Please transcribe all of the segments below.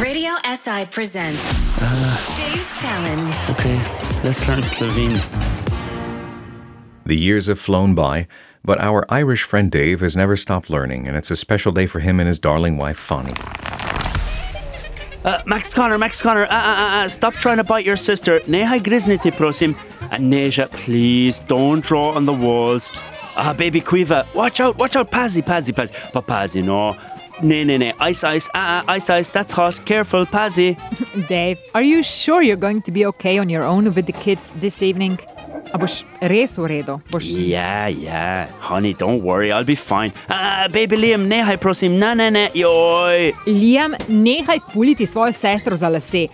Radio SI presents Dave's Challenge. Okay, let's learn Slovene. The years have flown by, but our Irish friend Dave has never stopped learning, and it's a special day for him and his darling wife, Fanny. Uh, Max Connor, Max Connor, uh, uh, uh, uh, stop trying to bite your sister. Nehaj grizniti, prosim. And Neja, please don't draw on the walls. Ah, baby Quiva, watch out, watch out, Pazzy, Pazzy, Pazzy. But Pazzy, no. Nee, nee, nee, ice, ice, uh, uh, ice, ice, that's hot. Careful, Pazzy. Dave, are you sure you're going to be okay on your own with the kids this evening? A boš res v redu? Boš... Yeah, yeah. Honey, don't worry, I'll be fine. Uh, baby Liam, nehaj, prosim, ne, ne, ne, joj. Liam, nehaj puliti svojo sestro za lase.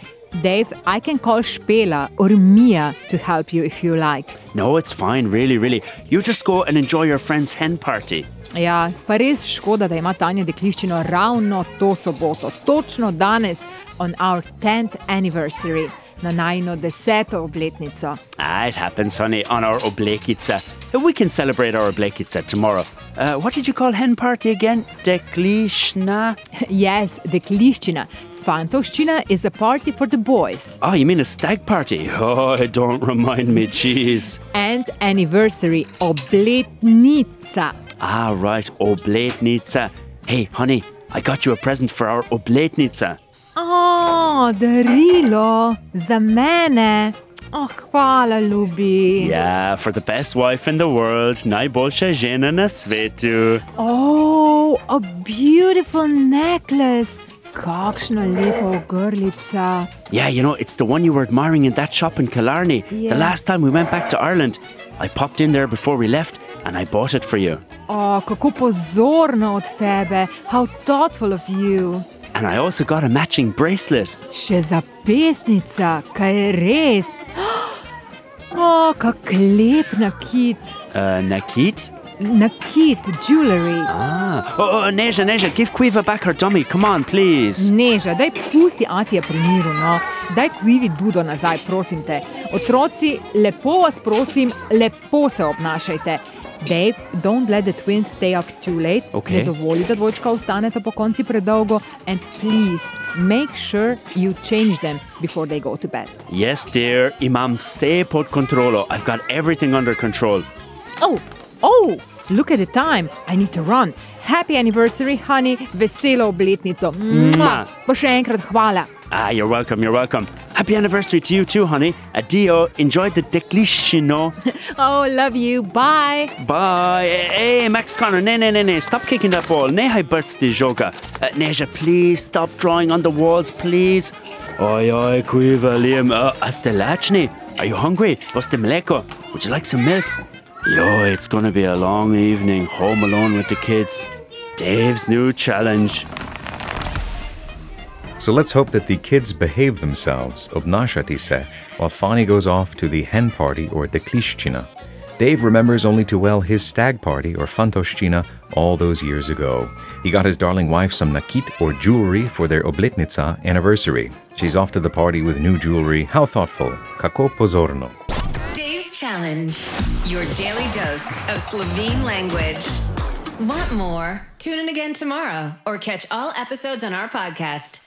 Dave, I can call Špela or Mia to help you if you like. No, it's fine, really, really. You just go and enjoy your friend's hen party. Ja, pa res škoda, da ima Tanja dekliščino ravno to soboto, točno danes, on our 10th anniversary, na najno deseto obletnico. Ah, it happens, honey, on our oblekica. We can celebrate our oblekica tomorrow. Uh, what did you call hen party again? Deklishna? Yes, dekliščina. Fantovščina is a party for the boys. Oh, you mean a stag party? Oh, don't remind me, jeez. And anniversary, obletnica. Ah, right, obletnica. Hey, honey, I got you a present for our obletnica. O, darilo, za mene. Oh, hvala, ljubi. Yeah, for the best wife in the world, najboljša žena na svetu. Oh, a beautiful necklace. Kakšna lepa ogrlica. Yeah, you know, it's the one you were admiring in that shop in Killarney. Yeah. The last time we went back to Ireland, I popped in there before we left and I bought it for you. O, kako pozorno od tebe. How thoughtful of you. And I also got a matching bracelet. Še zapestnica, kaj je res. O, kak lep nakit. Uh, Nakit? Nakit, jewelry. Ah. Oh, oh, Neja, Neja, give Quiva back her dummy. Come on, please. Neža, daj pusti Atija pri miru, no. Daj kvivi dudo nazaj, prosim te. Otroci, lepo vas prosim, lepo se obnašajte. Dave, don't let the twins stay up too late. Okay. Ne dovoli, da dvojčka ostaneta po konci predolgo. And please, make sure you change them before they go to bed. Yes, dear, imam vse pod kontrolo. I've got everything under control. Oh, oh, look at the time. I need to run. Happy anniversary, honey. Veselo obletnico. Pa še enkrat hvala. Ah, you're welcome, you're welcome. Happy anniversary to you too, honey. Adio, enjoy the deklishino. Oh, love you. Bye. Bye. Hey, Max Connor, ne, ne, ne, ne, stop kicking that ball. Nehaj brcti žoga. Uh, Neja, please stop drawing on the walls, please. Oj, Quiva, Liam, uh, a ste lačni? Are you hungry? Boste mleko? Would you like some milk? Yo, it's gonna be a long evening home alone with the kids. Dave's new challenge. So let's hope that the kids behave themselves, obnashati se, while Fanny goes off to the hen party or deklishchina. Dave remembers only too well his stag party or fantoshchina all those years ago. He got his darling wife some nakit or jewelry for their oblitnica anniversary. She's off to the party with new jewelry. How thoughtful. Kako pozorno. Dave's Challenge. Your daily dose of Slovene language. Want more? Tune in again tomorrow or catch all episodes on our podcast.